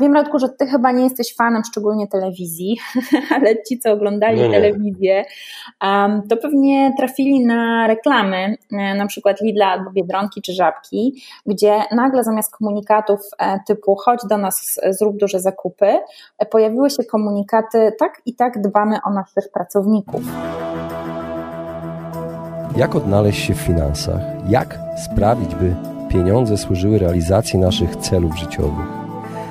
Wiem, Radku, że ty chyba nie jesteś fanem szczególnie telewizji, ale ci, co oglądali no telewizję, um, to pewnie trafili na reklamy, e, na przykład Lidla albo Biedronki czy Żabki, gdzie nagle zamiast komunikatów e, typu chodź do nas, zrób duże zakupy, e, pojawiły się komunikaty tak i tak dbamy o naszych pracowników. Jak odnaleźć się w finansach? Jak sprawić, by pieniądze służyły realizacji naszych celów życiowych?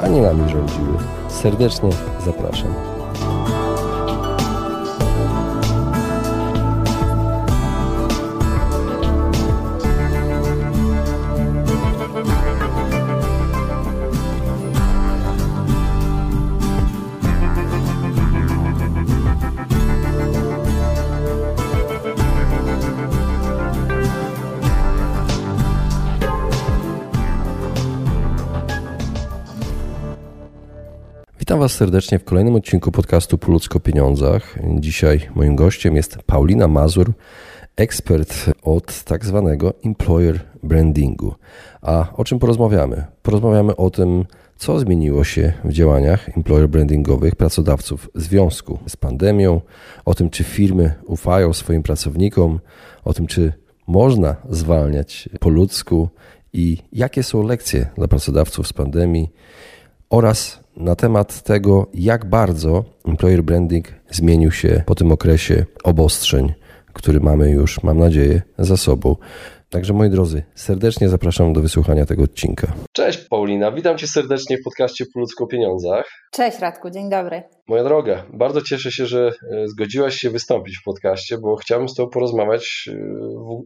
a nie nami rządziły. Serdecznie zapraszam. Witam Was serdecznie w kolejnym odcinku podcastu Po ludzko pieniądzach. Dzisiaj moim gościem jest Paulina Mazur, ekspert od tak zwanego employer brandingu. A o czym porozmawiamy? Porozmawiamy o tym, co zmieniło się w działaniach employer brandingowych pracodawców w związku z pandemią, o tym, czy firmy ufają swoim pracownikom, o tym, czy można zwalniać po ludzku i jakie są lekcje dla pracodawców z pandemii oraz na temat tego, jak bardzo employer branding zmienił się po tym okresie obostrzeń, który mamy już, mam nadzieję, za sobą. Także moi drodzy, serdecznie zapraszam do wysłuchania tego odcinka. Cześć Paulina, witam Cię serdecznie w podcaście Po ludzku o pieniądzach. Cześć Radku, dzień dobry. Moja droga, bardzo cieszę się, że e, zgodziłaś się wystąpić w podcaście, bo chciałbym z Tobą porozmawiać e,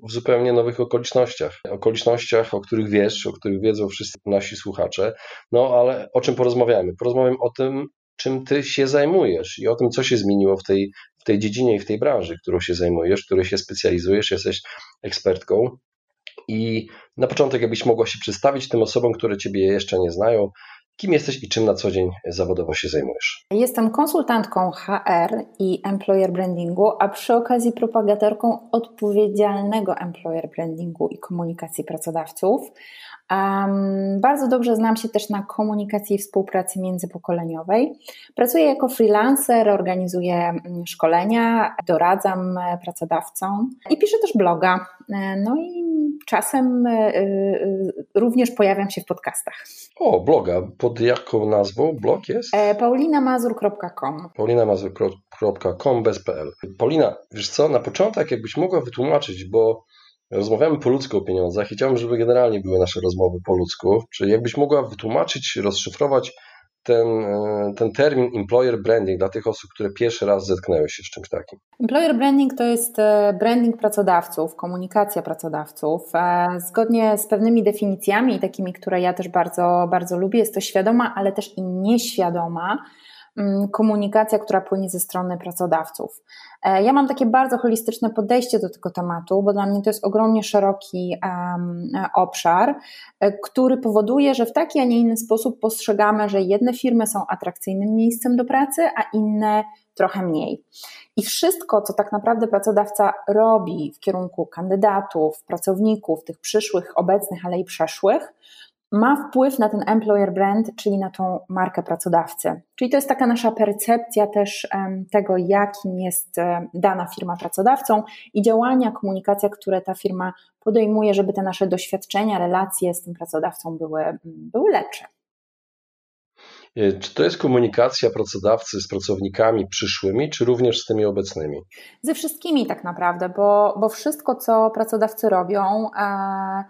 w zupełnie nowych okolicznościach. Okolicznościach, o których wiesz, o których wiedzą wszyscy nasi słuchacze. No ale o czym porozmawiamy? Porozmawiam o tym, czym Ty się zajmujesz i o tym, co się zmieniło w tej, w tej dziedzinie i w tej branży, którą się zajmujesz, w której się specjalizujesz, jesteś ekspertką. I na początek, jakbyś mogła się przedstawić tym osobom, które Ciebie jeszcze nie znają, kim jesteś i czym na co dzień zawodowo się zajmujesz? Jestem konsultantką HR i employer brandingu, a przy okazji propagatorką odpowiedzialnego employer brandingu i komunikacji pracodawców. Um, bardzo dobrze znam się też na komunikacji i współpracy międzypokoleniowej. Pracuję jako freelancer, organizuję mm, szkolenia, doradzam e, pracodawcom i piszę też bloga. E, no i czasem e, również pojawiam się w podcastach. O, bloga. Pod jaką nazwą blog jest? paulinamazur.com paulinamazur.com bez PL. Paulina, wiesz co, na początek jakbyś mogła wytłumaczyć, bo Rozmawiamy po ludzku o pieniądzach i chciałbym, żeby generalnie były nasze rozmowy po ludzku. Czy jakbyś mogła wytłumaczyć, rozszyfrować ten, e, ten termin employer branding dla tych osób, które pierwszy raz zetknęły się z czymś takim? Employer branding to jest e, branding pracodawców, komunikacja pracodawców. E, zgodnie z pewnymi definicjami, takimi, które ja też bardzo, bardzo lubię, jest to świadoma, ale też i nieświadoma komunikacja, która płynie ze strony pracodawców. E, ja mam takie bardzo holistyczne podejście do tego tematu, bo dla mnie to jest ogromnie szeroki um, obszar, e, który powoduje, że w taki, a nie inny sposób postrzegamy, że jedne firmy są atrakcyjnym miejscem do pracy, a inne trochę mniej. I wszystko, co tak naprawdę pracodawca robi w kierunku kandydatów, pracowników, tych przyszłych, obecnych, ale i przeszłych, ma wpływ na ten employer brand, czyli na tą markę pracodawcy. Czyli to jest taka nasza percepcja też tego, jakim jest dana firma pracodawcą i działania, komunikacja, które ta firma podejmuje, żeby te nasze doświadczenia, relacje z tym pracodawcą były, były lepsze. E, czy to jest komunikacja pracodawcy z pracownikami przyszłymi, czy również z tymi obecnymi? Ze wszystkimi tak naprawdę, bo, bo wszystko, co pracodawcy robią, e,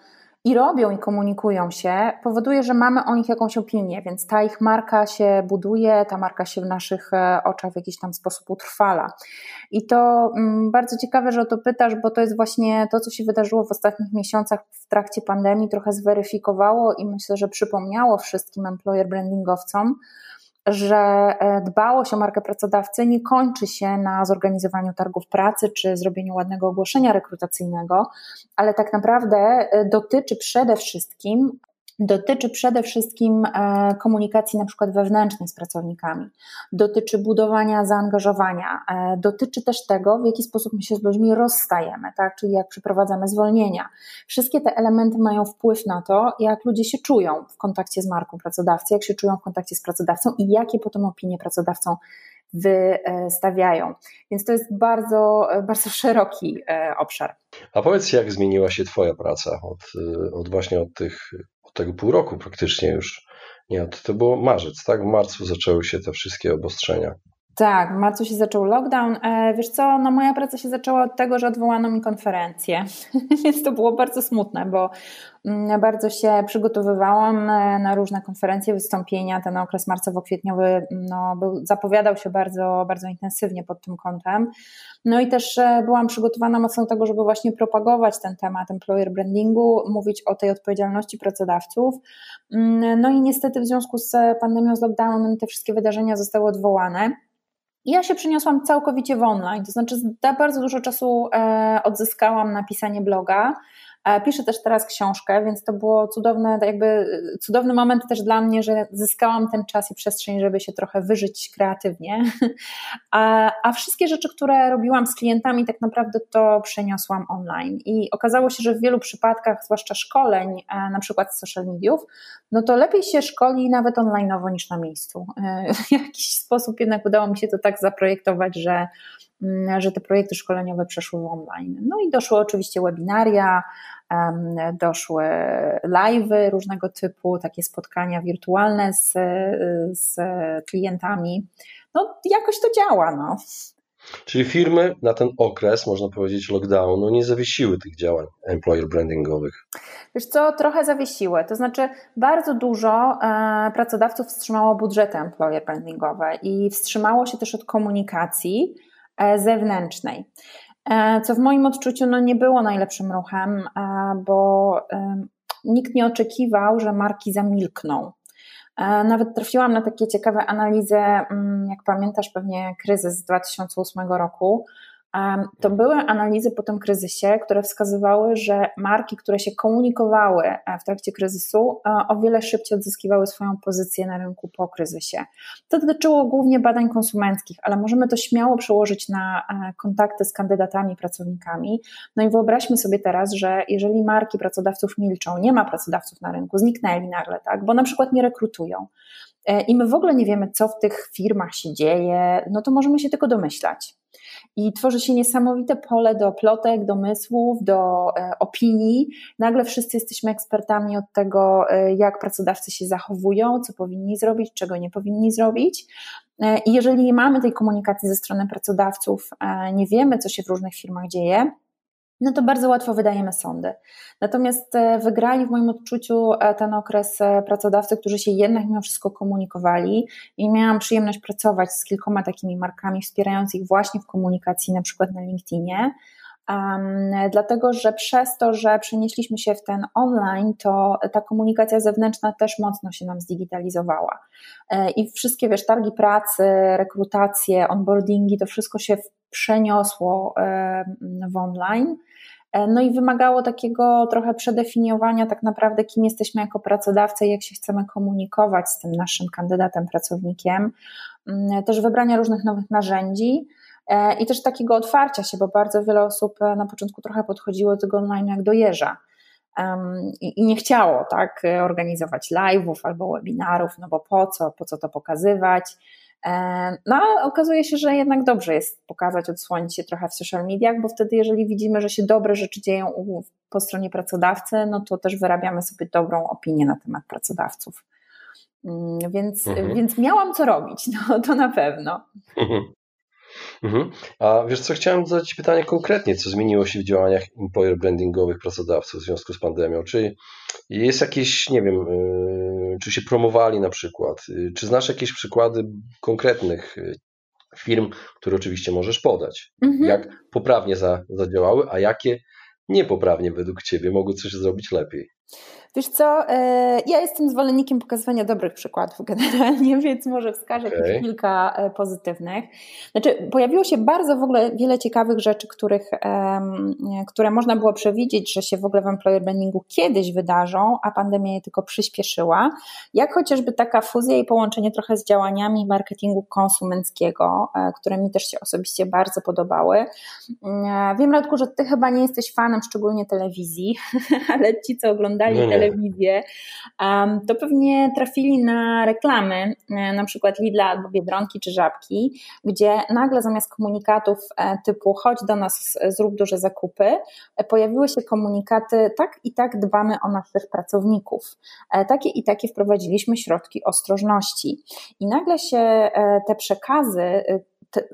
i robią i komunikują się, powoduje, że mamy o nich jakąś opinię, więc ta ich marka się buduje, ta marka się w naszych e, oczach w jakiś tam sposób utrwala. I to mm, bardzo ciekawe, że o to pytasz, bo to jest właśnie to, co się wydarzyło w ostatnich miesiącach w trakcie pandemii, trochę zweryfikowało i myślę, że przypomniało wszystkim employer brandingowcom, że e, dbałość o markę pracodawcy nie kończy się na zorganizowaniu targów pracy czy zrobieniu ładnego ogłoszenia rekrutacyjnego, ale tak naprawdę e, dotyczy przede wszystkim dotyczy przede wszystkim e, komunikacji na przykład wewnętrznej z pracownikami, dotyczy budowania zaangażowania, e, dotyczy też tego, w jaki sposób my się z ludźmi rozstajemy, tak? czyli jak przeprowadzamy zwolnienia. Wszystkie te elementy mają wpływ na to, jak ludzie się czują w kontakcie z marką pracodawcy, jak się czują w kontakcie z pracodawcą i jakie potem opinie pracodawcą wystawiają. Więc to jest bardzo, bardzo szeroki e, obszar. A powiedz, jak zmieniła się Twoja praca od, od właśnie od tych tego pół roku praktycznie już. Nie, to, to było marzec, tak? W marcu zaczęły się te wszystkie obostrzenia. Tak, w marcu się zaczął lockdown. E, wiesz co, no moja praca się zaczęła od tego, że odwołano mi konferencję, więc to było bardzo smutne, bo mm, bardzo się przygotowywałam e, na różne konferencje, wystąpienia. Ten okres marcowo-kwietniowy mm, no, był, zapowiadał się bardzo, bardzo intensywnie pod tym kątem. No i też e, byłam przygotowana mocno do tego, żeby właśnie propagować ten temat employer brandingu, mówić o tej odpowiedzialności pracodawców. Mm, no i niestety w związku z pandemią, z lockdownem te wszystkie wydarzenia zostały odwołane. Ja się przeniosłam całkowicie w online, to znaczy bardzo dużo czasu e, odzyskałam na pisanie bloga, Piszę też teraz książkę, więc to było cudowne, jakby cudowny moment też dla mnie, że zyskałam ten czas i przestrzeń, żeby się trochę wyżyć kreatywnie. A, a wszystkie rzeczy, które robiłam z klientami, tak naprawdę to przeniosłam online. I okazało się, że w wielu przypadkach, zwłaszcza szkoleń, e, na przykład z social mediów, no to lepiej się szkoli nawet onlineowo niż na miejscu. E, w jakiś sposób jednak udało mi się to tak zaprojektować, że że te projekty szkoleniowe przeszły online. No i doszły oczywiście webinaria, doszły live'y różnego typu, takie spotkania wirtualne z, z klientami. No jakoś to działa, no. Czyli firmy na ten okres, można powiedzieć, lockdownu nie zawiesiły tych działań employer brandingowych? Wiesz co, trochę zawiesiły. To znaczy, bardzo dużo e, pracodawców wstrzymało budżety employer brandingowe i wstrzymało się też od komunikacji zewnętrznej. E, co w moim odczuciu no, nie było najlepszym ruchem, e, bo nikt nie oczekiwał, że marki zamilkną. E, nawet trafiłam na takie ciekawe analizy, mm, jak pamiętasz pewnie kryzys z 2008 roku, to były analizy po tym kryzysie, które wskazywały, że marki, które się komunikowały e, w trakcie kryzysu, e, o wiele szybciej odzyskiwały swoją pozycję na rynku po kryzysie. To dotyczyło głównie badań konsumenckich, ale możemy to śmiało przełożyć na e, kontakty z kandydatami, pracownikami. No i wyobraźmy sobie teraz, że jeżeli marki pracodawców milczą, nie ma pracodawców na rynku, zniknęli nagle, tak, bo na przykład nie rekrutują, i my w ogóle nie wiemy, co w tych firmach się dzieje, no to możemy się tylko domyślać. I tworzy się niesamowite pole do plotek, domysłów, do e, opinii. Nagle wszyscy jesteśmy ekspertami od tego, e, jak pracodawcy się zachowują, co powinni zrobić, czego nie powinni zrobić. E, I jeżeli nie mamy tej komunikacji ze strony pracodawców, nie wiemy, co się w różnych firmach dzieje, no to bardzo łatwo wydajemy sądy. Natomiast e, wygrali w moim odczuciu e, ten okres e, pracodawcy, którzy się jednak mimo wszystko komunikowali i miałam przyjemność pracować z kilkoma takimi markami, wspierając ich właśnie w komunikacji, na przykład na LinkedInie. Um, dlatego, że przez to, że przenieśliśmy się w ten online, to ta komunikacja zewnętrzna też mocno się nam zdigitalizowała. I wszystkie, wiesz, targi pracy, rekrutacje, onboardingi, to wszystko się przeniosło w online. E, no i wymagało takiego trochę przedefiniowania tak naprawdę, kim jesteśmy jako pracodawca i jak się chcemy komunikować z tym naszym kandydatem, pracownikiem. Mm, też wybrania różnych nowych narzędzi e, i też takiego otwarcia się, bo bardzo wiele osób e, na początku trochę podchodziło do tego online jak do jeża. I nie chciało tak organizować live'ów albo webinarów, no bo po co, po co to pokazywać. No ale okazuje się, że jednak dobrze jest pokazać, odsłonić się trochę w social mediach, bo wtedy jeżeli widzimy, że się dobre rzeczy dzieją po stronie pracodawcy, no to też wyrabiamy sobie dobrą opinię na temat pracodawców. Mm, więc, mhm. więc miałam co robić, no to na pewno. Mhm. Mhm. A wiesz co, chciałem zadać pytanie konkretnie, co zmieniło się w działaniach employer brandingowych pracodawców w związku z pandemią? Czy jest jakieś, nie wiem, y, czy się promowali na przykład? Y, czy znasz jakieś przykłady konkretnych y, firm, które oczywiście możesz podać? Mhm. Jak poprawnie zadziałały, a jakie niepoprawnie według Ciebie mogły coś zrobić lepiej? Wiesz co, e, ja jestem zwolennikiem pokazywania dobrych przykładów generalnie, więc może wskażę okay. kilka e, pozytywnych. Znaczy, pojawiło się bardzo w ogóle wiele ciekawych rzeczy, których, które można było przewidzieć, że się w ogóle w employer brandingu kiedyś wydarzą, a pandemia je tylko przyspieszyła. Jak chociażby taka fuzja i połączenie trochę z działaniami marketingu konsumenckiego, e, które mi też się osobiście bardzo podobały. Wiem, Radku, że ty chyba nie jesteś fanem szczególnie telewizji, ale ci, co oglądali no telewizję, to pewnie trafili na reklamy, e, na przykład Lidla albo Biedronki czy Żabki, gdzie nagle zamiast komunikatów e, typu chodź do nas, zrób duże zakupy, e, pojawiły się komunikaty tak i tak dbamy o naszych pracowników. Takie i takie wprowadziliśmy środki ostrożności. I nagle się te przekazy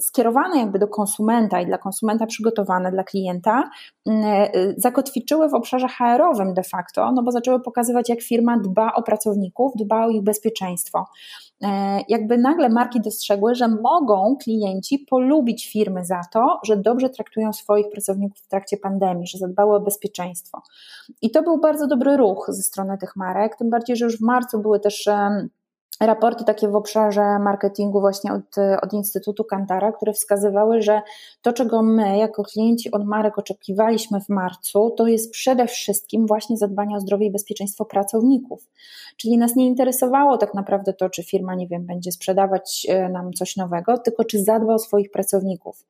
skierowane jakby do konsumenta i dla konsumenta przygotowane dla klienta, mm, e, zakotwiczyły w obszarze HR-owym de facto, no bo zaczęły pokazywać, jak firma dba o pracowników, dba o ich bezpieczeństwo. E, jakby nagle marki dostrzegły, że mogą klienci polubić firmy za to, że dobrze traktują swoich pracowników w trakcie pandemii, że zadbały o bezpieczeństwo. I to był bardzo dobry ruch ze strony tych marek, tym bardziej, że już w marcu były też raporty takie w obszarze marketingu właśnie od, od Instytutu Kantara, które wskazywały, że to, czego my jako klienci od marek oczekiwaliśmy w marcu, to jest przede wszystkim właśnie zadbanie o zdrowie i bezpieczeństwo pracowników. Czyli nas nie interesowało tak naprawdę to, czy firma, nie wiem, będzie sprzedawać e, nam coś nowego, tylko czy zadba o swoich pracowników.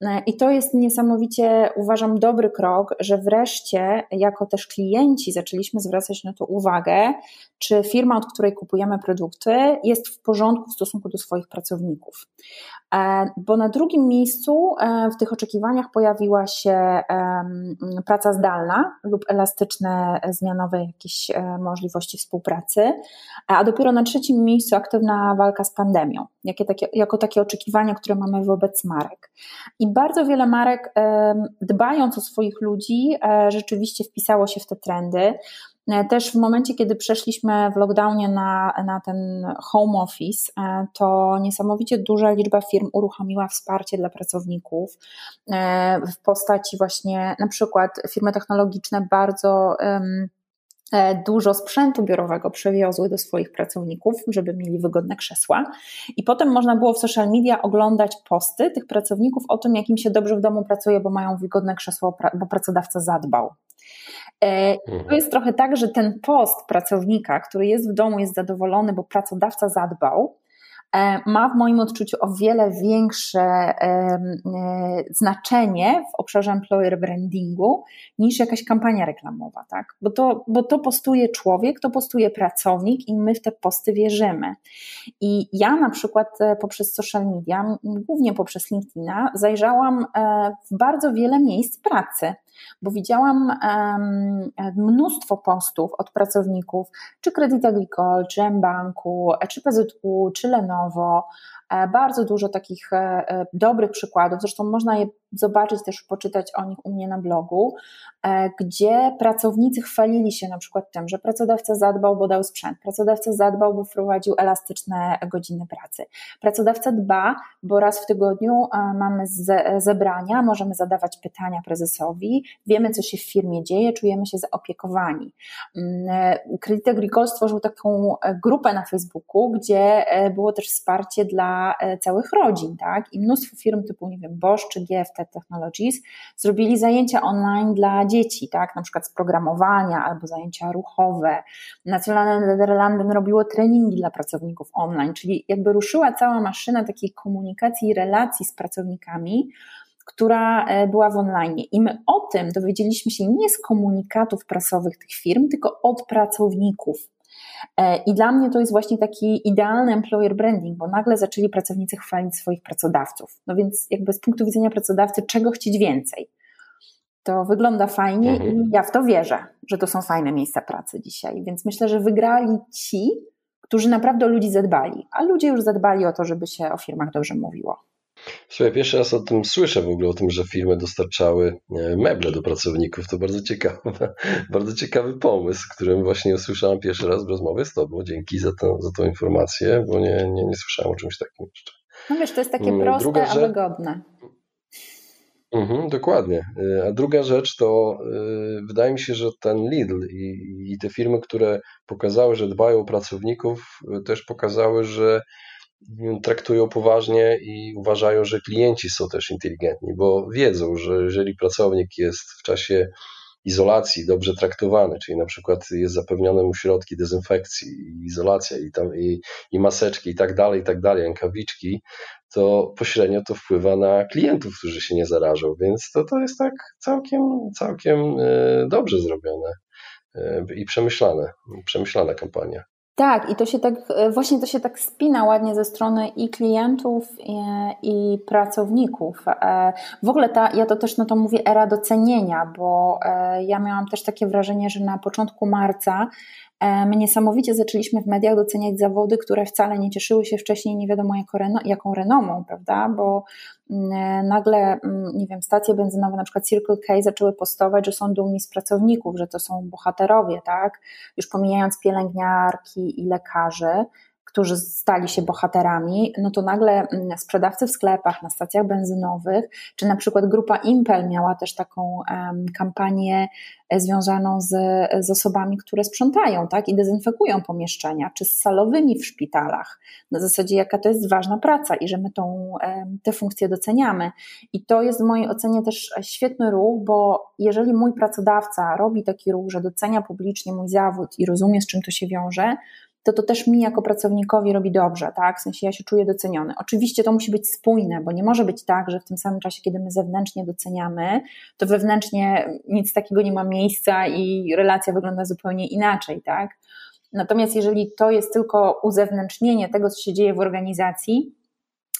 E, I to jest niesamowicie, uważam, dobry krok, że wreszcie, jako też klienci, zaczęliśmy zwracać na to uwagę, czy firma, od której kupujemy produkty, jest w porządku w stosunku do swoich pracowników. E, bo na drugim miejscu e, w tych oczekiwaniach pojawiła się praca zdalna lub elastyczne, zmianowe jakieś możliwości współpracy, a dopiero na trzecim miejscu aktywna walka z pandemią, jakie takie, jako takie oczekiwania, które mamy wobec marek. I bardzo wiele marek, dbając o swoich ludzi, e, rzeczywiście wpisało się w te trendy. E, też w momencie, kiedy przeszliśmy w lockdownie na, na ten home office, e, to niesamowicie duża liczba firm uruchomiła wsparcie dla pracowników w postaci właśnie na przykład firmy technologiczne bardzo E, dużo sprzętu biurowego przewiozły do swoich pracowników, żeby mieli wygodne krzesła. I potem można było w social media oglądać posty tych pracowników o tym, jak im się dobrze w domu pracuje, bo mają wygodne krzesło, bo pracodawca zadbał. E, to jest trochę tak, że ten post pracownika, który jest w domu, jest zadowolony, bo pracodawca zadbał, E, ma w moim odczuciu o wiele większe e, znaczenie w obszarze employer brandingu niż jakaś kampania reklamowa, tak? Bo to, bo to postuje człowiek, to postuje pracownik i my w te posty wierzymy. I ja na przykład e, poprzez social media, głównie poprzez LinkedIna, zajrzałam w bardzo wiele miejsc pracy bo widziałam mnóstwo postów od pracowników, czy Credit Agricole, czy mBanku, czy PZU, czy Lenovo, bardzo dużo takich e, e, dobrych przykładów, zresztą można je zobaczyć też, poczytać o nich u mnie na blogu, gdzie pracownicy chwalili się na przykład tym, że pracodawca zadbał, bo dał sprzęt, pracodawca zadbał, bo wprowadził elastyczne godziny pracy. Pracodawca dba, bo raz w tygodniu mamy zebrania, możemy zadawać pytania prezesowi, wiemy, co się w firmie dzieje, czujemy się zaopiekowani. Credit Agricole stworzył taką grupę na Facebooku, gdzie było też wsparcie dla E, całych rodzin, tak? I mnóstwo firm typu, nie wiem, Bosch czy GFT Technologies zrobili zajęcia online dla dzieci, tak? Na przykład z programowania albo zajęcia ruchowe. Nacionalne Nederlanden robiło treningi dla pracowników online, czyli jakby ruszyła cała maszyna takiej komunikacji i relacji z pracownikami, która e, była w online. I my o tym dowiedzieliśmy się nie z komunikatów prasowych tych firm, tylko od pracowników. E, I dla mnie to jest właśnie taki idealny employer branding, bo nagle zaczęli pracownicy chwalić swoich pracodawców. No więc jakby z punktu widzenia pracodawcy, czego chcieć więcej? To wygląda fajnie mhm. i ja w to wierzę, że to są fajne miejsca pracy dzisiaj. Więc myślę, że wygrali ci, którzy naprawdę o ludzi zadbali, a ludzie już zadbali o to, żeby się o firmach dobrze mówiło. Słuchaj, pierwszy raz o tym słyszę w ogóle, o tym, że firmy dostarczały e, meble do pracowników. To bardzo ciekawy, bardzo ciekawy pomysł, którym właśnie usłyszałem pierwszy raz w rozmowie z Tobą. Dzięki za, to, za tą informację, bo nie, nie, nie słyszałem o czymś takim jeszcze. No wiesz, to jest takie mm, proste, Druga, a wygodne. Mhm, dokładnie. E, a druga rzecz to yy, wydaje mi się, że ten Lidl i, i, te firmy, które pokazały, że dbają o pracowników, też pokazały, że traktują poważnie i uważają, że klienci są też inteligentni, bo wiedzą, że jeżeli pracownik jest w czasie izolacji dobrze traktowany, czyli na przykład jest zapewnione mu środki dezynfekcji, izolacja i, tam, i, i maseczki i tak dalej, i tak dalej, rękawiczki, to pośrednio to wpływa na klientów, którzy się nie zarażą, więc to, to jest tak całkiem, całkiem e, dobrze zrobione e, i przemyślane, przemyślana kampania. Tak, i to się tak, e, właśnie to się tak spina ładnie ze strony i klientów, i, i pracowników. E, w ogóle ta, ja to też no to mówię era docenienia, bo e, ja miałam też takie wrażenie, że na początku marca My niesamowicie zaczęliśmy w mediach doceniać zawody, które wcale nie cieszyły się wcześniej nie wiadomo jaką renomą, prawda? Bo mm, nagle, mm, nie wiem, stacje benzynowe, na przykład Circle K zaczęły postować, że są dumni z pracowników, że to są bohaterowie, tak? Już pomijając pielęgniarki i lekarzy, którzy stali się bohaterami, no to nagle mm, sprzedawcy w sklepach, na stacjach benzynowych, czy na przykład grupa Impel miała też taką um, kampanię e, związaną z, z osobami, które sprzątają tak, i dezynfekują pomieszczenia, czy z salowymi w szpitalach. Na zasadzie, jaka to jest ważna praca i że my tą, um, te funkcje doceniamy. I to jest w mojej ocenie też świetny ruch, bo jeżeli mój pracodawca robi taki ruch, że docenia publicznie mój zawód i rozumie, z czym to się wiąże, to to też mi jako pracownikowi robi dobrze, tak? W sensie ja się czuję doceniony. Oczywiście to musi być spójne, bo nie może być tak, że w tym samym czasie, kiedy my zewnętrznie doceniamy, to wewnętrznie nic takiego nie ma miejsca i relacja wygląda zupełnie inaczej, tak? Natomiast jeżeli to jest tylko uzewnętrznienie tego, co się dzieje w organizacji,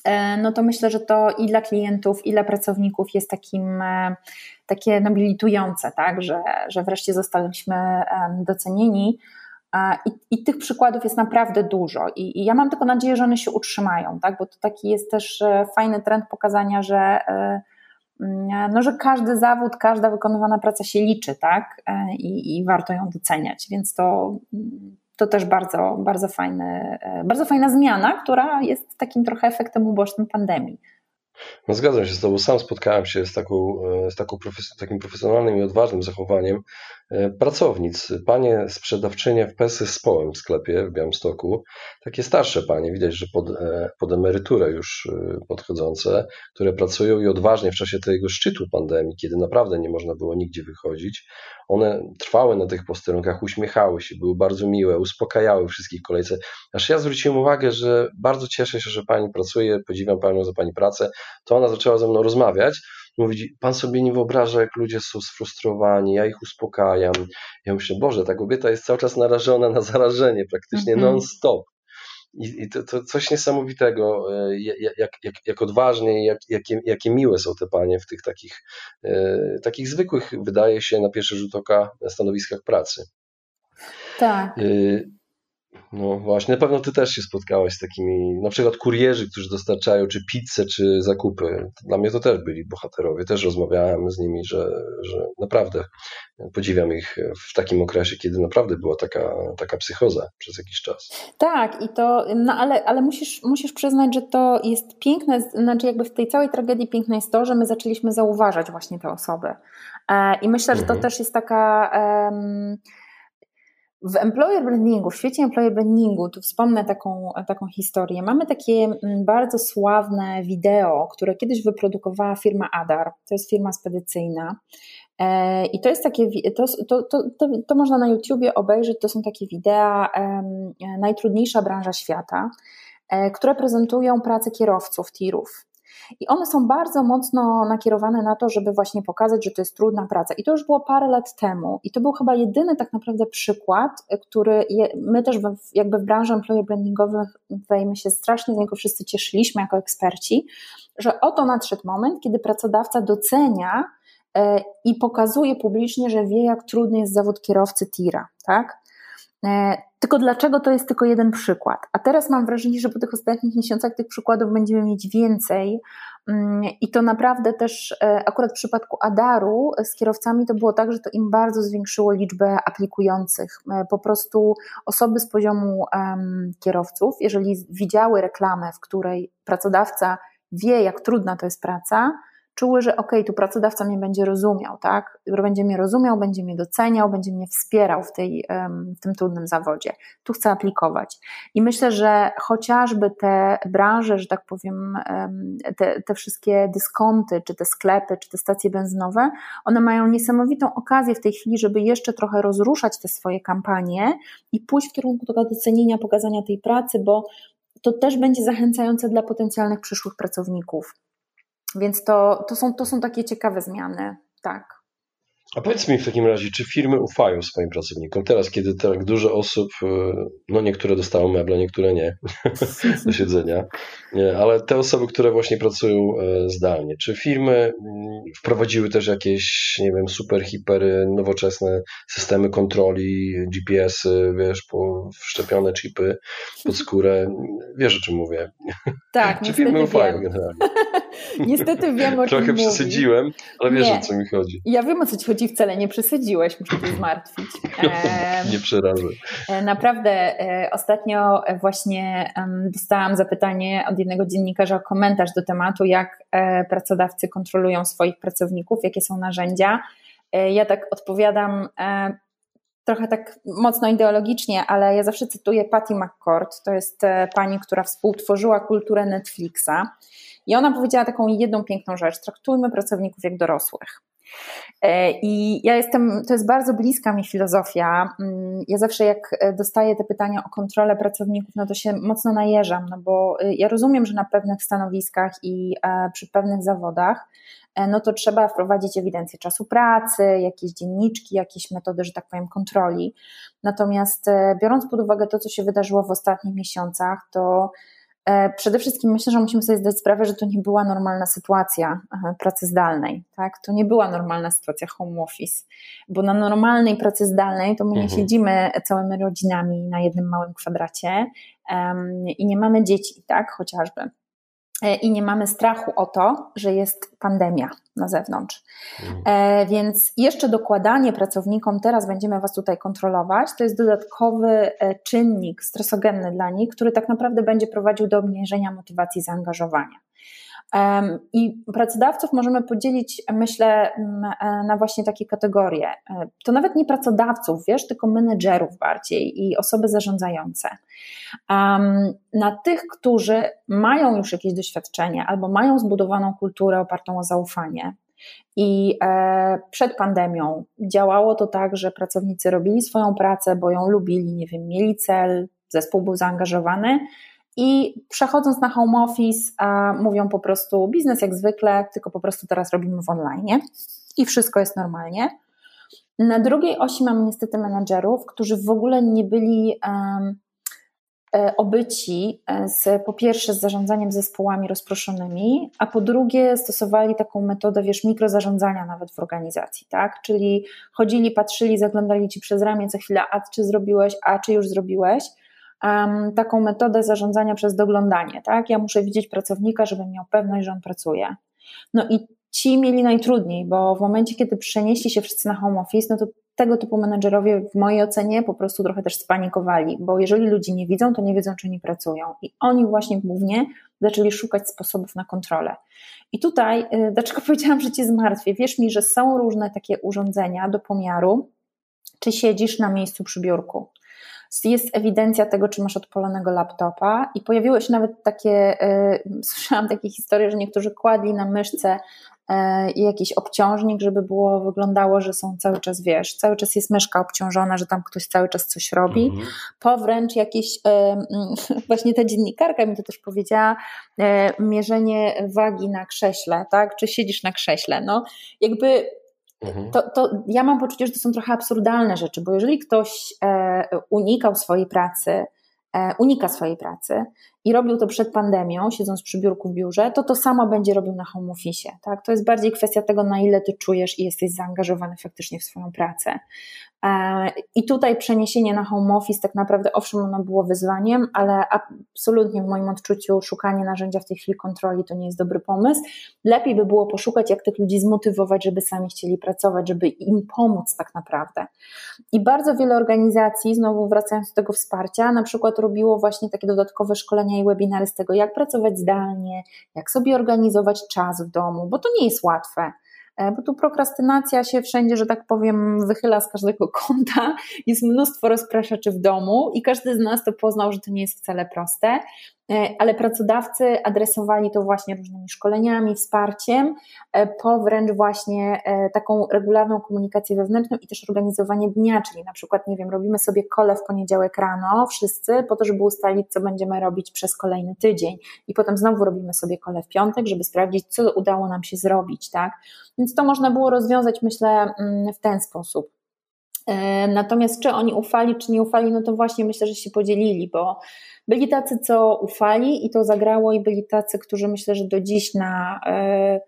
e, no to myślę, że to i dla klientów, i dla pracowników jest takim, e, takie nobilitujące, tak? że, że wreszcie zostaliśmy docenieni. I, I, tych przykładów jest naprawdę dużo I, I, ja mam tylko nadzieję, że one się utrzymają, tak? bo to taki jest też e, fajny trend pokazania, że, e, mm, no, że każdy zawód, każda wykonywana praca się liczy tak? E, I, i warto ją doceniać, więc to, to też bardzo, bardzo, fajny, bardzo fajna zmiana, która jest takim trochę efektem ubocznym pandemii. No zgadzam się z Tobą. Sam spotkałem się z, taką, z taką profes- takim profesjonalnym i odważnym zachowaniem pracownic, panie sprzedawczynie w Pesy z Połem w sklepie w Białymstoku, takie starsze panie, widać, że pod, e, pod emeryturę już e, podchodzące, które pracują i odważnie w czasie tego szczytu pandemii, kiedy naprawdę nie można było nigdzie wychodzić, one trwały na tych posterunkach, uśmiechały się, były bardzo miłe, uspokajały wszystkich kolejce. Aż ja zwróciłem uwagę, że bardzo cieszę się, że pani pracuje, podziwiam panią za pani pracę, to ona zaczęła ze mną rozmawiać, Mówi, pan sobie nie wyobraża, jak ludzie są sfrustrowani, ja ich uspokajam. Ja myślę, Boże, ta kobieta jest cały czas narażona na zarażenie, praktycznie mm -hmm. non-stop. I, i to, to, coś niesamowitego, e, jak, jak, jak odważnie jak, jakie, jakie miłe są te panie w tych takich, e, takich zwykłych, wydaje się, na pierwszy rzut oka stanowiskach pracy. Tak. Y no właśnie, na pewno ty też się spotkałaś z takimi, na przykład kurierzy, którzy dostarczają czy pizzę, czy zakupy. Dla mnie to też byli bohaterowie. Też rozmawiałem z nimi, że, że naprawdę podziwiam ich w takim okresie, kiedy naprawdę była taka, taka psychoza przez jakiś czas. Tak, i to, no ale, ale musisz, musisz przyznać, że to jest piękne, znaczy jakby w tej całej tragedii piękne jest to, że my zaczęliśmy zauważać właśnie te osoby. E, I myślę, że to mhm. też jest taka... Um, w employer brandingu, w świecie employer brandingu, tu wspomnę taką, taką historię. Mamy takie mm, bardzo sławne wideo, które kiedyś wyprodukowała firma Adar. To jest firma spedycyjna. E, I to jest takie, to, to, to, to, można na YouTubie obejrzeć, to są takie wideo, najtrudniejsza branża świata, e, które prezentują pracę kierowców, tirów. I one są bardzo mocno nakierowane na to, żeby właśnie pokazać, że to jest trudna praca. I to już było parę lat temu. I to był chyba jedyny tak naprawdę przykład, który je, my też w, jakby w branży employer brandingowych, my się strasznie z niego wszyscy cieszyliśmy jako eksperci, że oto nadszedł moment, kiedy pracodawca docenia e, i pokazuje publicznie, że wie, jak trudny jest zawód kierowcy tira, tak? E, tylko dlaczego to jest tylko jeden przykład? A teraz mam wrażenie, że po tych ostatnich miesiącach tych przykładów będziemy mieć więcej, Mm, I to naprawdę też, e, akurat w przypadku Adaru z kierowcami to było tak, że to im bardzo zwiększyło liczbę aplikujących. E, po prostu osoby z poziomu kierowców, jeżeli widziały reklamę, w której pracodawca wie, jak trudna to jest praca, czuły, że ok, tu pracodawca mnie będzie rozumiał, tak? Będzie mnie rozumiał, będzie mnie doceniał, będzie mnie wspierał w, tej, w tym trudnym zawodzie. Tu chcę aplikować. I myślę, że chociażby te branże, że tak powiem, te, te wszystkie dyskonty, czy te sklepy, czy te stacje benzynowe, one mają niesamowitą okazję w tej chwili, żeby jeszcze trochę rozruszać te swoje kampanie i pójść w kierunku tego docenienia, pokazania tej pracy, bo to też będzie zachęcające dla potencjalnych przyszłych pracowników. Więc to, to, są, to są takie ciekawe zmiany, tak. A powiedz mi w takim razie, czy firmy ufają swoim pracownikom? Teraz, kiedy tak dużo osób, e, no niektóre dostały meble, niektóre nie do siedzenia, ale te osoby, które właśnie pracują e, zdalnie, czy firmy mm, wprowadziły też jakieś, nie wiem, super, hiper, nowoczesne systemy kontroli, GPS-y, wiesz, po wszczepione chipy pod skórę? Wiesz o czym mówię? Tak, czy firmy ufają wiem. generalnie? Niestety wiem o Trochę czym przesadziłem, ale wiesz nie. o co mi chodzi. Ja wiem o co ci chodzi wcale nie przesadziłeś, muszę cię zmartwić. nie przerażę. E, naprawdę e, ostatnio właśnie dostałam zapytanie od jednego dziennikarza o komentarz do tematu, jak e, pracodawcy kontrolują swoich pracowników, jakie są narzędzia. Ja tak odpowiadam trochę tak mocno ideologicznie, ale ja zawsze cytuję Patty McCord, to jest pani, która współtworzyła kulturę Netflixa i ona powiedziała taką jedną piękną rzecz, traktujmy pracowników jak dorosłych. E, I ja jestem, to jest bardzo bliska mi filozofia. Mm, ja zawsze jak e, dostaję te pytania o kontrolę pracowników, no to się mocno najeżam, no bo e, ja rozumiem, że na pewnych stanowiskach i przy pewnych zawodach, no to trzeba wprowadzić ewidencję czasu pracy, jakieś dzienniczki, jakieś metody, że tak powiem, kontroli. Natomiast biorąc pod uwagę to, co się wydarzyło w ostatnich miesiącach, to E, przede wszystkim myślę, że musimy sobie zdać sprawę, że to nie była normalna sytuacja e, pracy zdalnej. Tak? To nie była normalna sytuacja home office, bo na normalnej pracy zdalnej to my nie mhm. siedzimy całymi rodzinami na jednym małym kwadracie um, i nie mamy dzieci, tak, chociażby. E, i nie mamy strachu o to, że jest pandemia na zewnątrz. Mhm. E, więc jeszcze dokładanie pracownikom, teraz będziemy Was tutaj kontrolować, to jest dodatkowy e, czynnik stresogenny dla nich, który tak naprawdę będzie prowadził do obniżenia motywacji zaangażowania. I pracodawców możemy podzielić, myślę, na właśnie takie kategorie. To nawet nie pracodawców, wiesz, tylko menedżerów bardziej i osoby zarządzające. Na tych, którzy mają już jakieś doświadczenie albo mają zbudowaną kulturę opartą o zaufanie, i e, przed pandemią działało to tak, że pracownicy robili swoją pracę, bo ją lubili, nie wiem, mieli cel, zespół był zaangażowany, i przechodząc na home office, mówią po prostu biznes jak zwykle, tylko po prostu teraz robimy w online i wszystko jest normalnie. Na drugiej osi mamy niestety menedżerów, którzy w ogóle nie byli um, obyci e, z, po pierwsze z zarządzaniem zespołami rozproszonymi, a po drugie stosowali taką metodę, wiesz, mikrozarządzania nawet w organizacji, tak? Czyli chodzili, patrzyli, zaglądali ci przez ramię co chwilę, a czy zrobiłeś, a czy już zrobiłeś, taką metodę zarządzania przez doglądanie. Tak? Ja muszę widzieć pracownika, żebym miał pewność, że on pracuje. No i ci mieli najtrudniej, bo w momencie, kiedy przenieśli się wszyscy na home office, no to tego typu menedżerowie w mojej ocenie po prostu trochę też spanikowali, bo jeżeli ludzie nie widzą, to nie wiedzą, czy oni pracują. I oni właśnie głównie zaczęli szukać sposobów na kontrolę. I tutaj, y, dlaczego powiedziałam, że cię zmartwię? Wierz mi, że są różne takie urządzenia do pomiaru, czy siedzisz na miejscu przy biurku jest ewidencja tego, czy masz odpalonego laptopa i pojawiły się nawet takie, yy, słyszałam takie historie, że niektórzy kładli na myszce i y, jakiś obciążnik, żeby było, wyglądało, że są cały czas, wiesz, cały czas jest myszka obciążona, że tam ktoś cały czas coś robi, -hmm. po wręcz jakieś, yy, właśnie ta dziennikarka mi to też powiedziała, mierzenie wagi na krześle, tak, czy siedzisz na krześle, no jakby Mhm. To, to ja mam poczucie, że to są trochę absurdalne rzeczy, bo jeżeli ktoś e, unikał swojej pracy, e, unika swojej pracy i robił to przed pandemią, siedząc przy biurku w biurze, to to samo będzie robił na home office. Tak? To jest bardziej kwestia tego, na ile ty czujesz i jesteś zaangażowany faktycznie w swoją pracę. E, I tutaj przeniesienie na home office tak naprawdę, owszem, ono było wyzwaniem, ale absolutnie w moim odczuciu szukanie narzędzia w tej chwili kontroli to nie jest dobry pomysł. Lepiej by było poszukać, jak tych ludzi zmotywować, żeby sami chcieli pracować, żeby im pomóc tak naprawdę. I bardzo wiele organizacji, znowu wracając do tego wsparcia, na przykład robiło właśnie takie dodatkowe szkolenia i webinary z tego, jak pracować zdalnie, jak sobie organizować czas w domu, bo to nie jest łatwe. E, bo tu prokrastynacja się wszędzie, że tak powiem, wychyla z każdego kąta. Jest mnóstwo rozpraszaczy w domu i każdy z nas to poznał, że to nie jest wcale proste. E, ale pracodawcy adresowali to właśnie różnymi szkoleniami, wsparciem, e, po wręcz właśnie e, taką regularną komunikację wewnętrzną i też organizowanie dnia, czyli na przykład, nie wiem, robimy sobie kole w poniedziałek rano, wszyscy, po to, żeby ustalić, co będziemy robić przez kolejny tydzień i potem znowu robimy sobie kole w piątek, żeby sprawdzić, co udało nam się zrobić, tak? Więc to można było rozwiązać, myślę, mm, w ten sposób. Natomiast czy oni ufali, czy nie ufali, no to właśnie myślę, że się podzielili, bo byli tacy, co ufali i to zagrało, i byli tacy, którzy myślę, że do dziś na, e,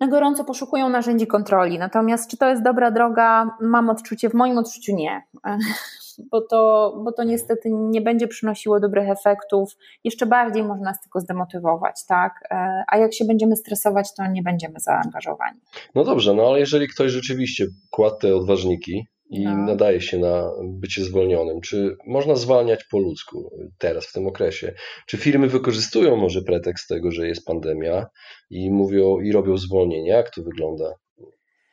na gorąco poszukują narzędzi kontroli. Natomiast czy to jest dobra droga, mam odczucie, w moim odczuciu nie. Bo to, bo to niestety nie będzie przynosiło dobrych efektów, jeszcze bardziej można nas tylko zdemotywować, tak? E, a jak się będziemy stresować, to nie będziemy zaangażowani. No dobrze, no ale jeżeli ktoś rzeczywiście kładł te odważniki, i no. nadaje się na bycie zwolnionym. Czy można zwalniać po ludzku teraz, w tym okresie? Czy firmy wykorzystują może pretekst tego, że jest pandemia i mówią i robią zwolnienia? Jak to wygląda?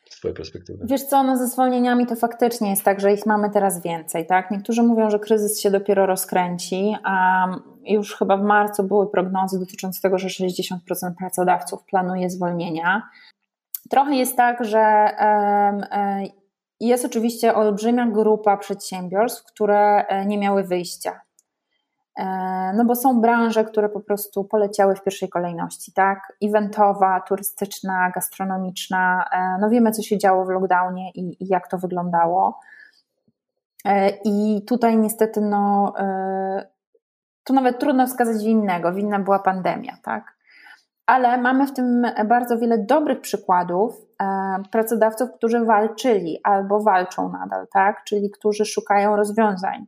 Z Twojej perspektywy. Wiesz co, no ze zwolnieniami to faktycznie jest tak, że ich mamy teraz więcej, tak? Niektórzy mówią, że kryzys się dopiero rozkręci, a już chyba w marcu były prognozy dotyczące tego, że 60% pracodawców planuje zwolnienia. Trochę jest tak, że jest oczywiście olbrzymia grupa przedsiębiorstw, które e, nie miały wyjścia. E, no bo są branże, które po prostu poleciały w pierwszej kolejności, tak? Eventowa, turystyczna, gastronomiczna. E, no wiemy, co się działo w lockdownie i, i jak to wyglądało. I tutaj niestety, no, to nawet trudno wskazać winnego. Winna była pandemia, tak? Ale mamy w tym bardzo wiele dobrych przykładów e, pracodawców, którzy walczyli albo walczą nadal, tak? czyli którzy szukają rozwiązań.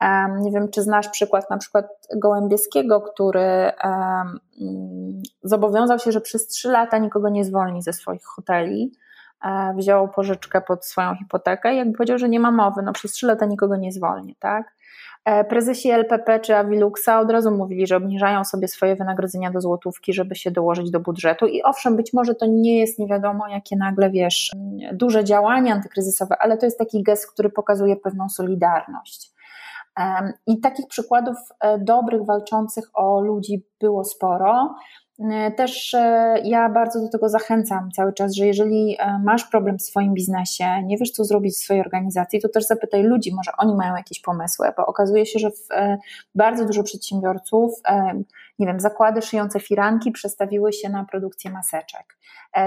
E, nie wiem, czy znasz przykład na przykład Gołębieskiego, który e, mm, zobowiązał się, że przez trzy lata nikogo nie zwolni ze swoich hoteli. Wziął pożyczkę pod swoją hipotekę i jakby powiedział, że nie ma mowy, no przez trzy lata nikogo nie zwolni, tak? E, prezesi LPP czy Aviluxa od razu mówili, że obniżają sobie swoje wynagrodzenia do złotówki, żeby się dołożyć do budżetu. I owszem, być może to nie jest nie wiadomo, jakie nagle wiesz, duże działania antykryzysowe, ale to jest taki gest, który pokazuje pewną solidarność. I takich przykładów e, dobrych, walczących o ludzi było sporo. E, też e, ja bardzo do tego zachęcam cały czas, że jeżeli e, masz problem w swoim biznesie, nie wiesz co zrobić w swojej organizacji, to też zapytaj ludzi, może oni mają jakieś pomysły, bo okazuje się, że bardzo dużo przedsiębiorców, nie wiem, zakłady szyjące firanki przestawiły się na produkcję maseczek,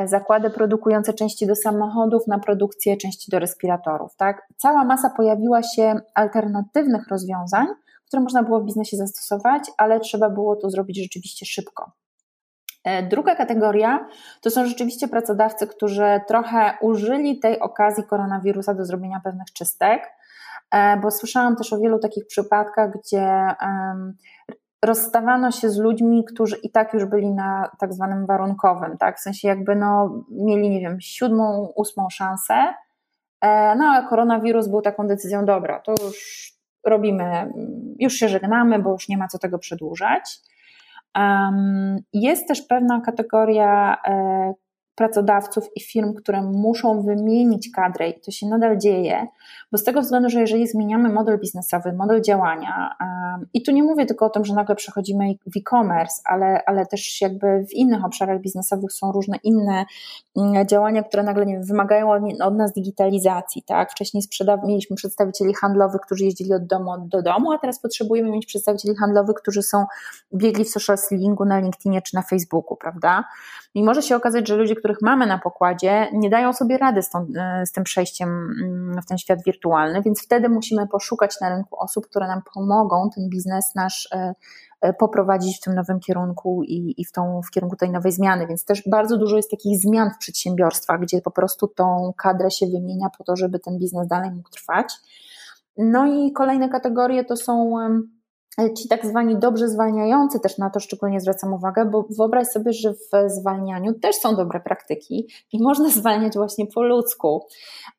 zakłady produkujące części do samochodów na produkcję części do respiratorów, tak? Cała masa pojawiła się alternatywnych rozwiązań, które można było w biznesie zastosować, ale trzeba było to zrobić rzeczywiście szybko. E, druga kategoria to są rzeczywiście pracodawcy, którzy trochę użyli tej okazji koronawirusa do zrobienia pewnych czystek, e, bo słyszałam też o wielu takich przypadkach, gdzie rozstawano się z ludźmi, którzy i tak już byli na tak zwanym warunkowym, tak? W sensie jakby no, mieli, nie wiem, siódmą, ósmą szansę, e, no a koronawirus był taką decyzją, dobra, to już robimy, już się żegnamy, bo już nie ma co tego przedłużać. Jest też pewna kategoria e, pracodawców i firm, które muszą wymienić kadrę i to się nadal dzieje, bo z tego względu, że jeżeli zmieniamy model biznesowy, model działania, i tu nie mówię tylko o tym, że nagle przechodzimy w e-commerce, ale, ale też jakby w innych obszarach biznesowych są różne inne mm, działania, które nagle nie wiem, wymagają od nas digitalizacji, tak? Wcześniej mieliśmy przedstawicieli handlowych, którzy jeździli od domu do domu, a teraz potrzebujemy mieć przedstawicieli handlowych, którzy są biegli w social sellingu na LinkedInie czy na Facebooku, prawda? I może się okazać, że ludzie, których mamy na pokładzie, nie dają sobie rady z, tą, e, z tym przejściem mm, w ten świat wirtualny, więc wtedy musimy poszukać na rynku osób, które nam pomogą ten biznes nasz e, poprowadzić w tym nowym kierunku i, i w, tą, w kierunku tej nowej zmiany. Więc też bardzo dużo jest takich zmian w przedsiębiorstwach, gdzie po prostu tą kadrę się wymienia po to, żeby ten biznes dalej mógł trwać. No i kolejne kategorie to są ci tak zwani dobrze zwalniający, też na to szczególnie zwracam uwagę, bo wyobraź sobie, że w zwalnianiu też są dobre praktyki i można zwalniać właśnie po ludzku.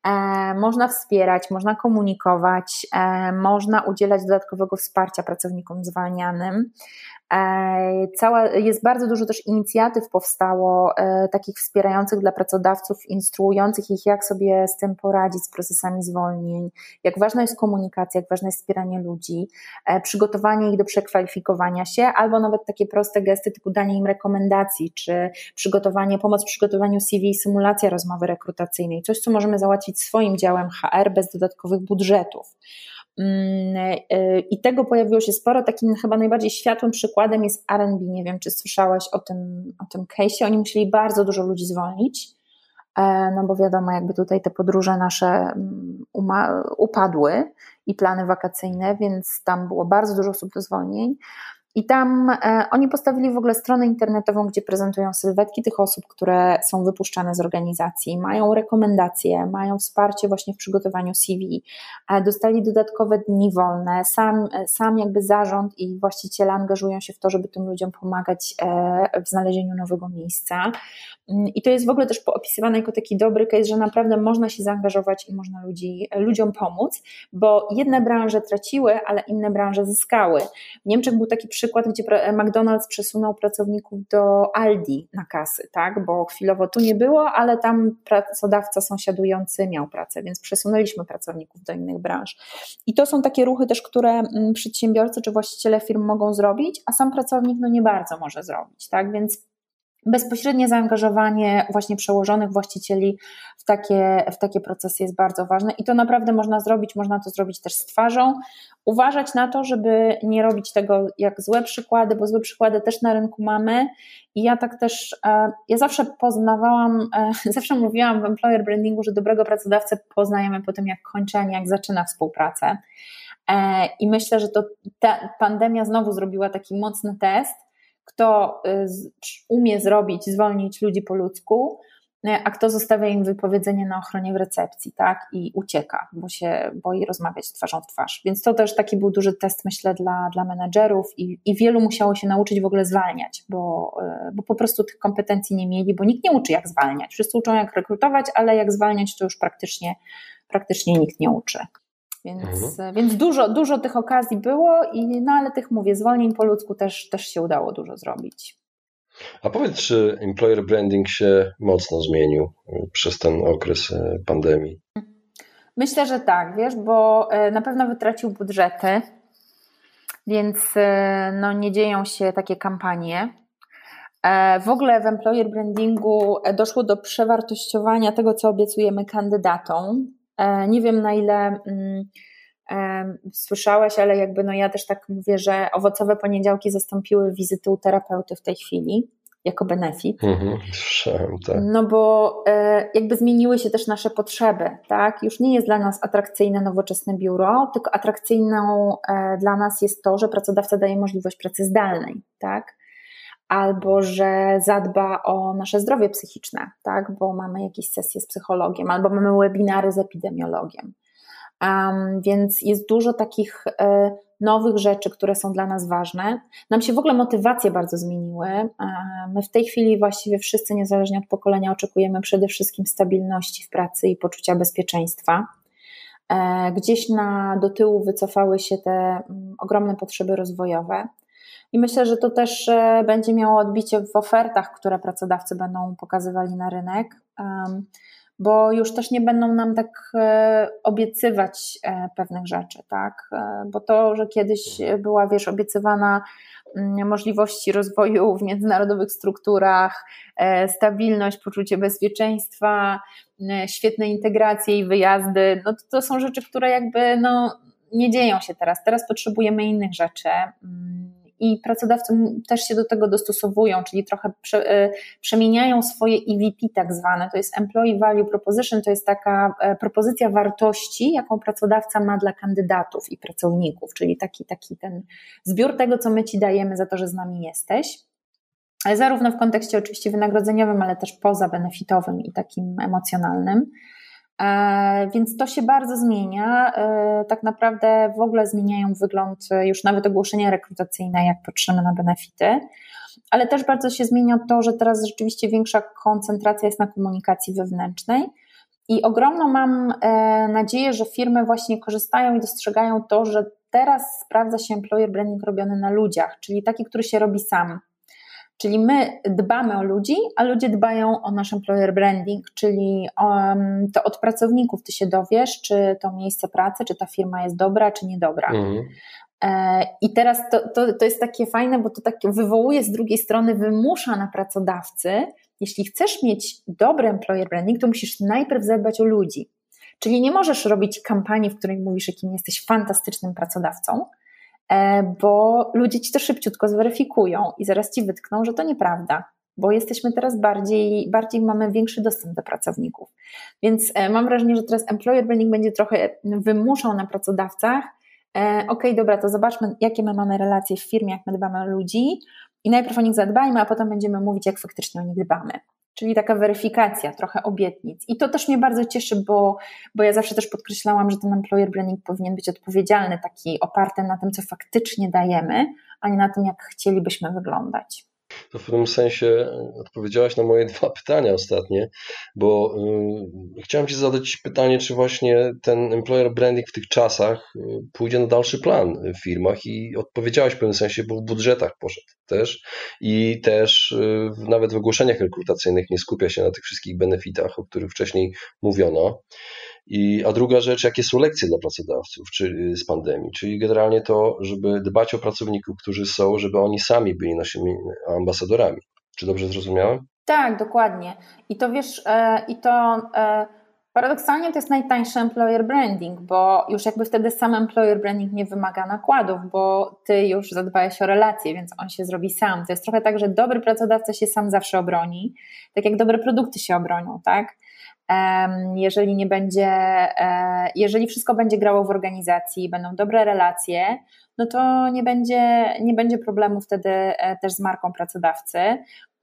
E, można wspierać, można komunikować, e, można udzielać dodatkowego wsparcia pracownikom zwalnianym. Cała, jest bardzo dużo też inicjatyw powstało, e, takich wspierających dla pracodawców, instruujących ich, jak sobie z tym poradzić, z procesami zwolnień, jak ważna jest komunikacja, jak ważne jest wspieranie ludzi, e, przygotowanie ich do przekwalifikowania się, albo nawet takie proste gesty typu danie im rekomendacji, czy przygotowanie, pomoc w przygotowaniu CV i symulacja rozmowy rekrutacyjnej, coś, co możemy załatwić swoim działem HR bez dodatkowych budżetów. Mm, e, I tego pojawiło się sporo. Takim chyba najbardziej światłym przykładem jest RB. Nie wiem, czy słyszałaś o tym, o tym case'ie. Oni musieli bardzo dużo ludzi zwolnić, e, no bo wiadomo, jakby tutaj te podróże nasze mm, upadły i plany wakacyjne, więc tam było bardzo dużo osób do zwolnień. I tam e, oni postawili w ogóle stronę internetową, gdzie prezentują sylwetki tych osób, które są wypuszczane z organizacji, mają rekomendacje, mają wsparcie właśnie w przygotowaniu CV, e, dostali dodatkowe dni wolne, sam, e, sam jakby zarząd i właściciele angażują się w to, żeby tym ludziom pomagać w znalezieniu nowego miejsca. Mm, I to jest w ogóle też opisywane jako taki dobry case, że naprawdę można się zaangażować i można ludzi, ludziom pomóc, bo jedne branże traciły, ale inne branże zyskały. W Niemczech był taki przykład, gdzie McDonald's przesunął pracowników do Aldi na kasy, tak? bo chwilowo tu nie było, ale tam pracodawca sąsiadujący miał pracę, więc przesunęliśmy pracowników do innych branż. I to są takie ruchy też, które mm, przedsiębiorcy czy właściciele firm mogą zrobić, a sam pracownik no nie bardzo może zrobić, tak? Więc bezpośrednie zaangażowanie właśnie przełożonych właścicieli w takie, w takie procesy jest bardzo ważne i to naprawdę można zrobić, można to zrobić też z twarzą. Uważać na to, żeby nie robić tego jak złe przykłady, bo złe przykłady też na rynku mamy i ja tak też, e, ja zawsze poznawałam, e, zawsze mówiłam w employer brandingu, że dobrego pracodawcę poznajemy po tym jak kończy, a nie jak zaczyna współpracę. E, I myślę, że to ta pandemia znowu zrobiła taki mocny test, kto y, umie zrobić, zwolnić ludzi po ludzku, y, a kto zostawia im wypowiedzenie na ochronie w recepcji, tak, i ucieka, bo się boi rozmawiać twarzą w twarz. Więc to też taki był duży test, myślę, dla, dla menedżerów i, i wielu musiało się nauczyć w ogóle zwalniać, bo, y, bo po prostu tych kompetencji nie mieli, bo nikt nie uczy, jak zwalniać. Wszyscy uczą, jak rekrutować, ale jak zwalniać, to już praktycznie, praktycznie nikt nie uczy. Więc, mhm. więc dużo, dużo tych okazji było, i, no ale tych mówię, zwolnień po ludzku też, też się udało dużo zrobić. A powiedz, czy employer branding się mocno zmienił y, przez ten okres y, pandemii? Myślę, że tak, wiesz, bo na pewno wytracił budżety, więc no, nie dzieją się takie kampanie. E, w ogóle w employer brandingu doszło do przewartościowania tego, co obiecujemy kandydatom. E, nie wiem na ile mm, e, słyszałeś, ale jakby no ja też tak mówię, że owocowe poniedziałki zastąpiły wizyty u terapeuty w tej chwili jako benefit. Mhm, słyszałem, tak. No bo e, jakby zmieniły się też nasze potrzeby, tak? Już nie jest dla nas atrakcyjne nowoczesne biuro, tylko atrakcyjną dla nas jest to, że pracodawca daje możliwość pracy zdalnej, tak? Albo że zadba o nasze zdrowie psychiczne, tak, bo mamy jakieś sesje z psychologiem, albo mamy webinary z epidemiologiem. Um, więc jest dużo takich y, nowych rzeczy, które są dla nas ważne. Nam się w ogóle motywacje bardzo zmieniły. E, my w tej chwili właściwie wszyscy, niezależnie od pokolenia, oczekujemy przede wszystkim stabilności w pracy i poczucia bezpieczeństwa. E, gdzieś na, do tyłu wycofały się te mm, ogromne potrzeby rozwojowe. I myślę, że to też e, będzie miało odbicie w ofertach, które pracodawcy będą pokazywali na rynek, bo już też nie będą nam tak e, obiecywać e, pewnych rzeczy, tak? Bo to, że kiedyś była, wiesz, obiecywana mm, możliwości rozwoju w międzynarodowych strukturach, stabilność, poczucie bezpieczeństwa, świetne integracje i wyjazdy, no to, to są rzeczy, które jakby no, nie dzieją się teraz. Teraz potrzebujemy innych rzeczy. I pracodawcy też się do tego dostosowują, czyli trochę e, przemieniają swoje EVP tak zwane, to jest Employee Value Proposition, to jest taka e, propozycja wartości, jaką pracodawca ma dla kandydatów i pracowników, czyli taki, taki ten zbiór tego, co my Ci dajemy za to, że z nami jesteś. Ale zarówno w kontekście oczywiście wynagrodzeniowym, ale też poza benefitowym i takim emocjonalnym. E, więc to się bardzo zmienia. E, tak naprawdę w ogóle zmieniają wygląd już nawet ogłoszenia rekrutacyjne, jak patrzymy na benefity. Ale też bardzo się zmienia to, że teraz rzeczywiście większa koncentracja jest na komunikacji wewnętrznej. I ogromną mam e, nadzieję, że firmy właśnie korzystają i dostrzegają to, że teraz sprawdza się employer branding robiony na ludziach, czyli taki, który się robi sam Czyli my dbamy o ludzi, a ludzie dbają o nasz employer branding, czyli um, to od pracowników ty się dowiesz, czy to miejsce pracy, czy ta firma jest dobra, czy niedobra. Mhm. E, I teraz to, to, to jest takie fajne, bo to tak wywołuje z drugiej strony, wymusza na pracodawcy, jeśli chcesz mieć dobry employer branding, to musisz najpierw zadbać o ludzi. Czyli nie możesz robić kampanii, w której mówisz, jakim jesteś fantastycznym pracodawcą, bo ludzie ci to szybciutko zweryfikują i zaraz ci wytkną, że to nieprawda, bo jesteśmy teraz bardziej, bardziej mamy większy dostęp do pracowników. Więc e, mam wrażenie, że teraz employer branding będzie trochę wymuszał na pracodawcach, e, ok, dobra, to zobaczmy, jakie my mamy relacje w firmie, jak my dbamy o ludzi i najpierw o nich zadbajmy, a potem będziemy mówić, jak faktycznie o nich dbamy czyli taka weryfikacja, trochę obietnic. I to też mnie bardzo cieszy, bo, bo ja zawsze też podkreślałam, że ten employer branding powinien być odpowiedzialny, taki oparty na tym, co faktycznie dajemy, a nie na tym, jak chcielibyśmy wyglądać to w pewnym sensie odpowiedziałaś na moje dwa pytania ostatnie, bo y, chciałem Ci zadać pytanie, czy właśnie ten employer branding w tych czasach y, pójdzie na dalszy plan w firmach i odpowiedziałaś w pewnym sensie, bo w budżetach poszedł też i też nawet w ogłoszeniach rekrutacyjnych nie skupia się na tych wszystkich benefitach, o których wcześniej mówiono. I, a druga rzecz, jakie są lekcje dla pracodawców czy, z pandemii, czyli generalnie to, żeby dbać o pracowników, którzy są, żeby oni sami byli naszymi ambasadorami. Czy dobrze zrozumiałem? Tak, dokładnie. I to wiesz, e, i to e, paradoksalnie to jest najtańszy employer branding, bo już jakby wtedy sam employer branding nie wymaga nakładów, bo ty już zadbałeś o relacje, więc on się zrobi sam. To jest trochę tak, że dobry pracodawca się sam zawsze obroni, tak jak dobre produkty się obronią, tak? Jeżeli nie będzie, e, jeżeli wszystko będzie grało w organizacji, będą dobre relacje, no to nie będzie, nie będzie problemu wtedy e, też z marką pracodawcy.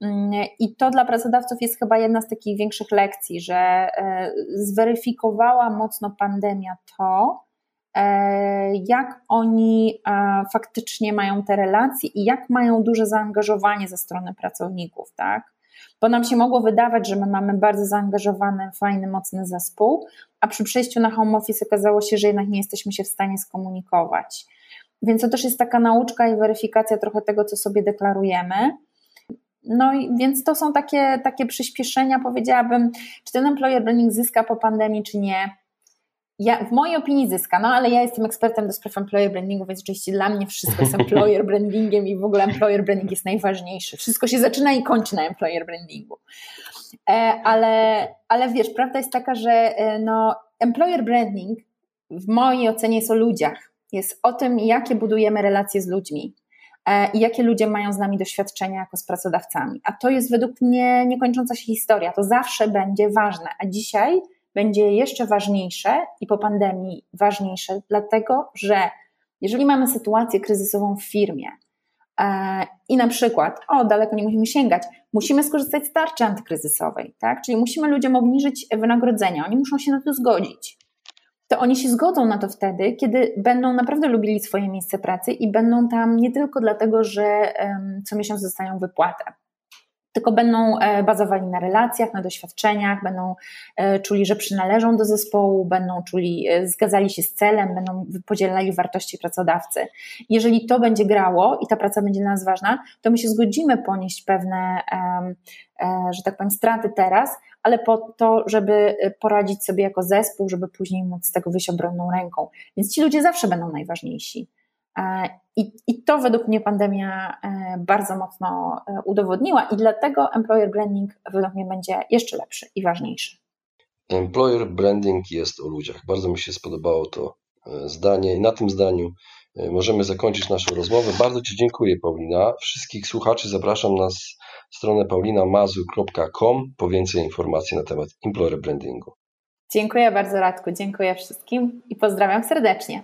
Mm, I to dla pracodawców jest chyba jedna z takich większych lekcji, że e, zweryfikowała mocno pandemia to, jak oni faktycznie mają te relacje i jak mają duże zaangażowanie ze strony pracowników, tak? Bo nam się mogło wydawać, że my mamy bardzo zaangażowany, fajny, mocny zespół, a przy przejściu na home office okazało się, że jednak nie jesteśmy się w stanie skomunikować. Więc to też jest taka nauczka i weryfikacja trochę tego, co sobie deklarujemy. No i więc to są takie, takie przyspieszenia, powiedziałabym, czy ten employer branding zyska po pandemii, czy nie ja, w mojej opinii zyska, no ale ja jestem ekspertem do spraw employer brandingu, więc oczywiście dla mnie wszystko jest employer brandingiem i w ogóle employer branding jest najważniejszy. Wszystko się zaczyna i kończy na employer brandingu. E, ale, ale wiesz, prawda jest taka, że e, no, employer branding w mojej ocenie jest o ludziach. Jest o tym, jakie budujemy relacje z ludźmi e, i jakie ludzie mają z nami doświadczenia jako z pracodawcami. A to jest według mnie niekończąca się historia. To zawsze będzie ważne. A dzisiaj będzie jeszcze ważniejsze i po pandemii ważniejsze, dlatego że jeżeli mamy sytuację kryzysową w firmie e, i na przykład, o daleko nie musimy sięgać, musimy skorzystać z tarczy antykryzysowej, tak? czyli musimy ludziom obniżyć wynagrodzenia, oni muszą się na to zgodzić. To oni się zgodzą na to wtedy, kiedy będą naprawdę lubili swoje miejsce pracy i będą tam nie tylko dlatego, że co miesiąc dostają wypłatę, tylko będą e, bazowali na relacjach, na doświadczeniach, będą e, czuli, że przynależą do zespołu, będą czuli, e, zgadzali się z celem, będą podzielali wartości pracodawcy. Jeżeli to będzie grało i ta praca będzie dla nas ważna, to my się zgodzimy ponieść pewne, że tak powiem, straty teraz, ale po to, żeby poradzić sobie jako zespół, żeby później móc z tego wyjść obronną ręką. Więc ci ludzie zawsze będą najważniejsi. E, I, I, to według mnie pandemia e, bardzo mocno e, udowodniła, i dlatego employer branding według mnie będzie jeszcze lepszy i ważniejszy. Employer branding jest o ludziach. Bardzo mi się spodobało to zdanie, i na tym zdaniu możemy zakończyć naszą rozmowę. Bardzo Ci dziękuję, Paulina. Wszystkich słuchaczy zapraszam na stronę paulinamazu.com po więcej informacji na temat employer brandingu. Dziękuję bardzo, Radku. Dziękuję wszystkim i pozdrawiam serdecznie.